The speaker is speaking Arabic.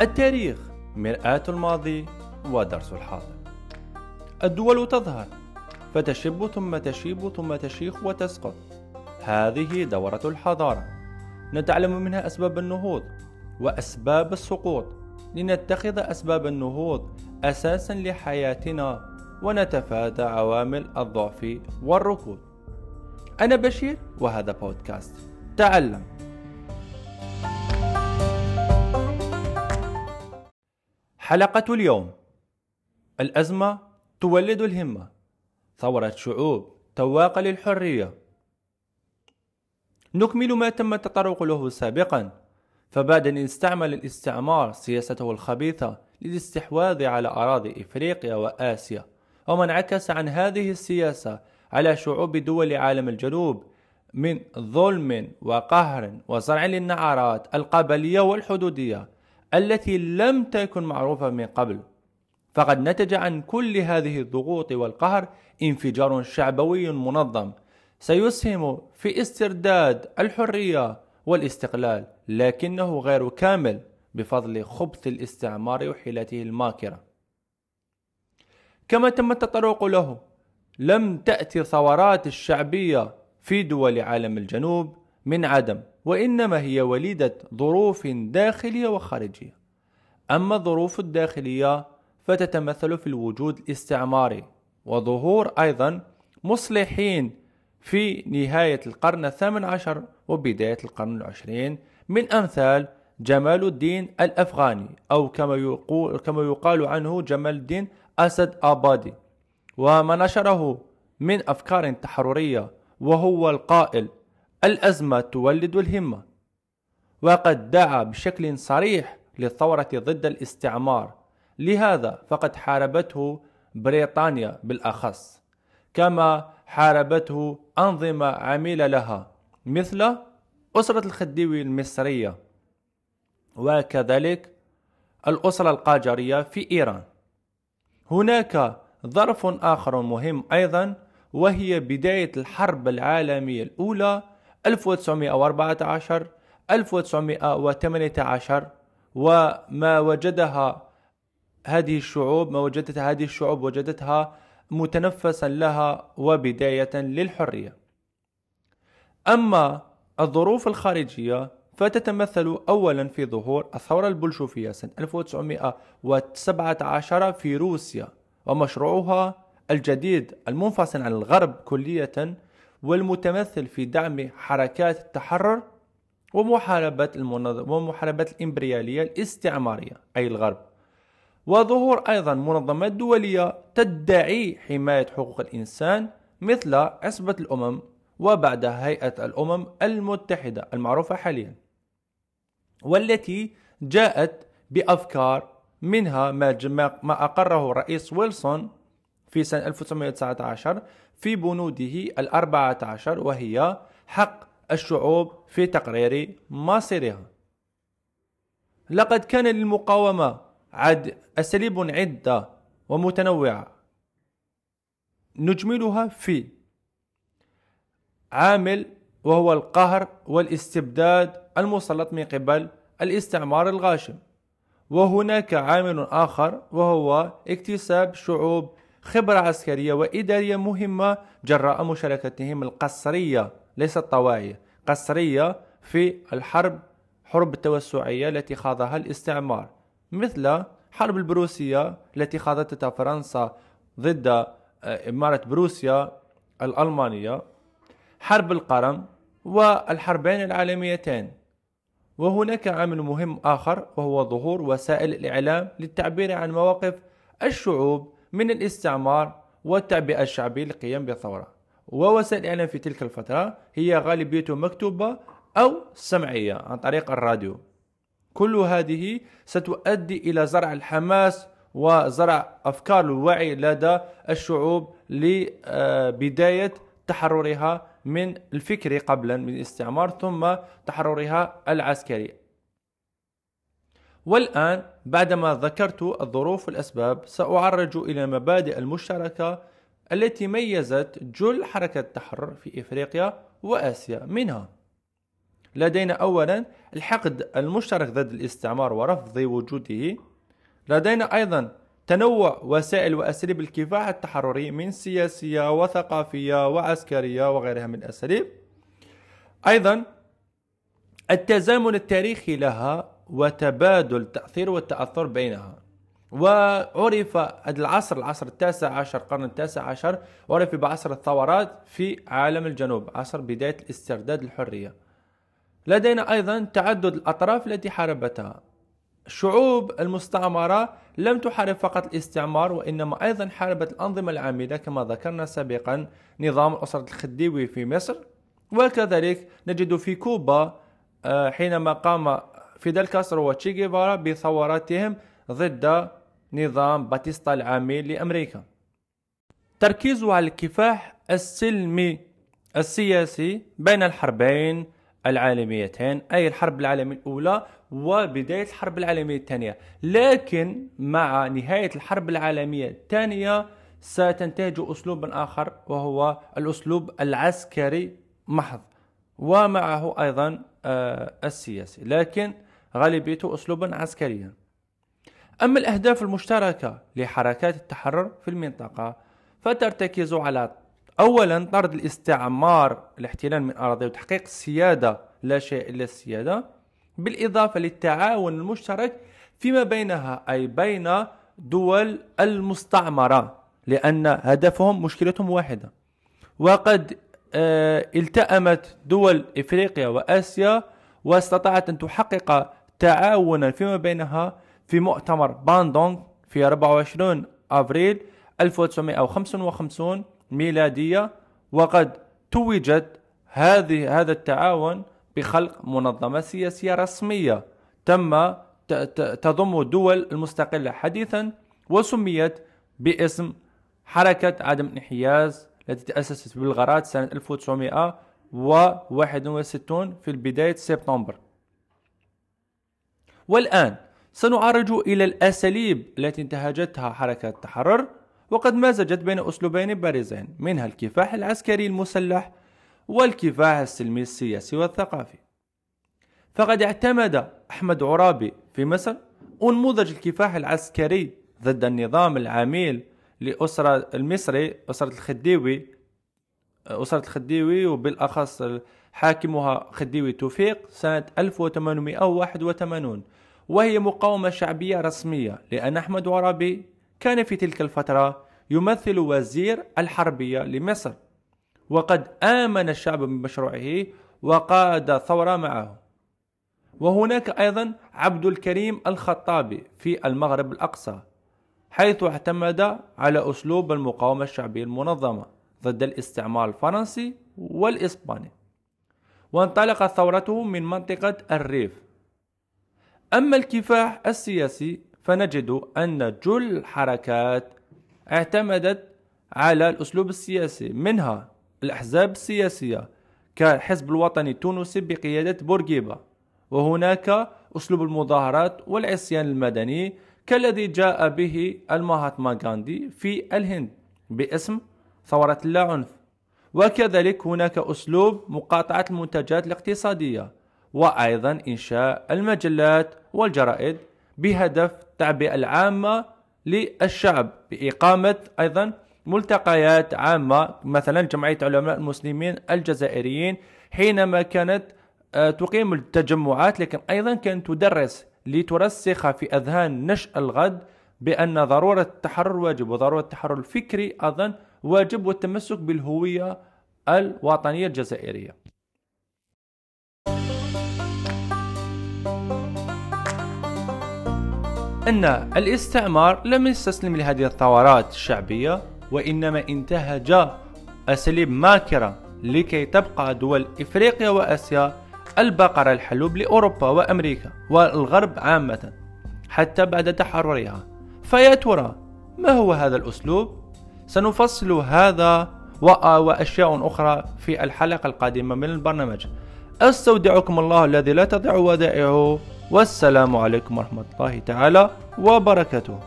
التاريخ مرآة الماضي ودرس الحاضر. الدول تظهر فتشب ثم تشيب ثم تشيخ وتسقط. هذه دورة الحضارة. نتعلم منها أسباب النهوض وأسباب السقوط. لنتخذ أسباب النهوض أساسا لحياتنا ونتفادى عوامل الضعف والركود. أنا بشير وهذا بودكاست. تعلم. حلقة اليوم. الأزمة تولد الهمة. ثورة شعوب تواقة للحرية. نكمل ما تم التطرق له سابقا. فبعد أن استعمل الاستعمار سياسته الخبيثة للاستحواذ على أراضي إفريقيا وآسيا وما انعكس عن هذه السياسة على شعوب دول عالم الجنوب من ظلم وقهر وزرع للنعرات القبلية والحدودية التي لم تكن معروفة من قبل. فقد نتج عن كل هذه الضغوط والقهر انفجار شعبوي منظم. سيسهم في استرداد الحرية والاستقلال لكنه غير كامل بفضل خبث الاستعمار وحيلته الماكرة. كما تم التطرق له لم تأتي الثورات الشعبية في دول عالم الجنوب من عدم وإنما هي وليدة ظروف داخلية وخارجية. أما الظروف الداخلية فتتمثل في الوجود الاستعماري وظهور أيضا مصلحين في نهاية القرن الثامن عشر وبداية القرن العشرين من أمثال جمال الدين الأفغاني أو كما يقول, كما يقال عنه جمال الدين أسد آبادي. وما نشره من أفكار تحررية وهو القائل الأزمة تولد الهمة. وقد دعا بشكل صريح للثورة ضد الاستعمار. لهذا فقد حاربته بريطانيا بالأخص كما حاربته أنظمة عميلة لها مثل أسرة الخديوي المصرية وكذلك الأسرة القاجرية في إيران. هناك ظرف آخر مهم أيضا وهي بداية الحرب العالمية الأولى 1914 1918 وما وجدها هذه الشعوب ما وجدتها هذه الشعوب وجدتها متنفسا لها وبداية للحرية. أما الظروف الخارجية فتتمثل أولا في ظهور الثورة البلشوفية سنة 1917 في روسيا ومشروعها الجديد المنفصل عن الغرب كلية والمتمثل في دعم حركات التحرر ومحاربة المنظم ومحاربة الإمبريالية الاستعمارية أي الغرب. وظهور أيضا منظمات دولية تدعي حماية حقوق الإنسان مثل عصبة الأمم وبعدها هيئة الأمم المتحدة المعروفة حاليا والتي جاءت بأفكار منها ما ما أقره الرئيس ويلسون في سنة 1919 في بنوده الأربعة عشر وهي حق الشعوب في تقرير مصيرها. لقد كان للمقاومة عد أساليب عدة ومتنوعة نجملها في عامل وهو القهر والاستبداد المسلط من قبل الاستعمار الغاشم. وهناك عامل آخر وهو اكتساب شعوب خبرة عسكرية وإدارية مهمة جراء مشاركتهم القسرية ليست طواعية قسرية في الحرب حرب التوسعية التي خاضها الاستعمار مثل حرب البروسية التي خاضتها فرنسا ضد آه، إمارة بروسيا الألمانية حرب القرم والحربين العالميتين. وهناك عامل مهم آخر وهو ظهور وسائل الإعلام للتعبير عن مواقف الشعوب من الاستعمار والتعبئة الشعبية للقيام بالثورة ووسائل الإعلام في تلك الفترة هي غالبيته مكتوبة أو سمعية عن طريق الراديو. كل هذه ستؤدي إلى زرع الحماس وزرع أفكار الوعي لدى الشعوب لبداية تحررها من الفكر قبلا من الاستعمار ثم تحررها العسكري. والآن بعدما ذكرت الظروف والأسباب سأعرج إلى مبادئ المشتركة التي ميزت جل حركة التحرر في إفريقيا وآسيا منها. لدينا أولا الحقد المشترك ضد الاستعمار ورفض وجوده. لدينا أيضا تنوع وسائل وأساليب الكفاح التحرري من سياسية وثقافية وعسكرية وغيرها من الأساليب أيضا التزامن التاريخي لها وتبادل التأثير والتأثر بينها. وعرف العصر العصر التاسع عشر القرن التاسع عشر عرف بعصر الثورات في عالم الجنوب عصر بداية الاسترداد الحرية لدينا أيضا تعدد الأطراف التي حاربتها. الشعوب المستعمرة لم تحارب فقط الاستعمار وإنما أيضا حاربت الأنظمة العاملة كما ذكرنا سابقا نظام الأسرة الخديوي في مصر. وكذلك نجد في كوبا آه، حينما قام فيدل كاسترو وتشي جيفارا بثوراتهم ضد نظام باتيستا العامل لأمريكا. تركيزه على الكفاح السلمي السياسي بين الحربين العالميتين أي الحرب العالمية الأولى وبداية الحرب العالمية الثانية. لكن مع نهاية الحرب العالمية الثانية ستنتهج أسلوبا آخر وهو الأسلوب العسكري محض ومعه أيضا آه، السياسي. لكن غالبيته أسلوبا عسكريا. أما الأهداف المشتركة لحركات التحرر في المنطقة فترتكز على أولا طرد الاستعمار الاحتلال من أراضي وتحقيق السيادة لا شيء إلا السيادة بالإضافة للتعاون المشترك فيما بينها أي بين دول المستعمرة لأن هدفهم مشكلتهم واحدة. وقد آه، التأمت دول إفريقيا وآسيا واستطاعت أن تحقق تعاونا فيما بينها في مؤتمر باندونغ في 24 أبريل 1955 ميلادية وقد توجت هذه هذا التعاون بخلق منظمة سياسية رسمية تم تضم دول المستقلة حديثا وسميت باسم حركة عدم الانحياز التي تأسست ببلغراد سنة 1961 في بداية سبتمبر. والآن سنعرج إلى الأساليب التي انتهجتها حركة التحرر وقد مزجت بين أسلوبين بارزين منها الكفاح العسكري المسلح والكفاح السلمي السياسي والثقافي. فقد اعتمد أحمد عرابي في مصر أنموذج الكفاح العسكري ضد النظام العميل لأسرة المصري أسرة الخديوي أسرة الخديوي وبالأخص حاكمها خديوي توفيق سنة 1881 وهي مقاومة شعبية رسمية لأن أحمد عرابي كان في تلك الفترة يمثل وزير الحربية لمصر. وقد آمن الشعب بمشروعه وقاد ثورة معه. وهناك أيضا عبد الكريم الخطابي في المغرب الأقصى حيث اعتمد على أسلوب المقاومة الشعبية المنظمة ضد الاستعمار الفرنسي والإسباني. وانطلقت ثورته من منطقة الريف. أما الكفاح السياسي فنجد أن جل الحركات اعتمدت على الأسلوب السياسي منها الأحزاب السياسية كحزب الوطني التونسي بقيادة بورقيبة. وهناك أسلوب المظاهرات والعصيان المدني كالذي جاء به المهاتما غاندي في الهند باسم ثورة اللاعنف وكذلك هناك أسلوب مقاطعة المنتجات الاقتصادية وأيضا إنشاء المجلات والجرائد بهدف التعبئة العامة للشعب بإقامة أيضا ملتقيات عامة مثلا جمعية علماء المسلمين الجزائريين حينما كانت آه، تقيم التجمعات لكن أيضا كانت تدرس لترسخ في أذهان نشأ الغد بأن ضرورة التحرر واجب وضرورة التحرر الفكري أيضا واجب والتمسك بالهوية الوطنية الجزائرية أن الاستعمار لم يستسلم لهذه الثورات الشعبية وإنما انتهج أساليب ماكرة لكي تبقى دول إفريقيا وآسيا البقرة الحلوب لأوروبا وأمريكا والغرب عامة حتى بعد تحررها فيا ترى ما هو هذا الأسلوب؟ سنفصل هذا وأشياء أخرى في الحلقة القادمة من البرنامج. أستودعكم الله الذي لا تضيع ودائعه. والسلام عليكم ورحمة الله تعالى وبركاته.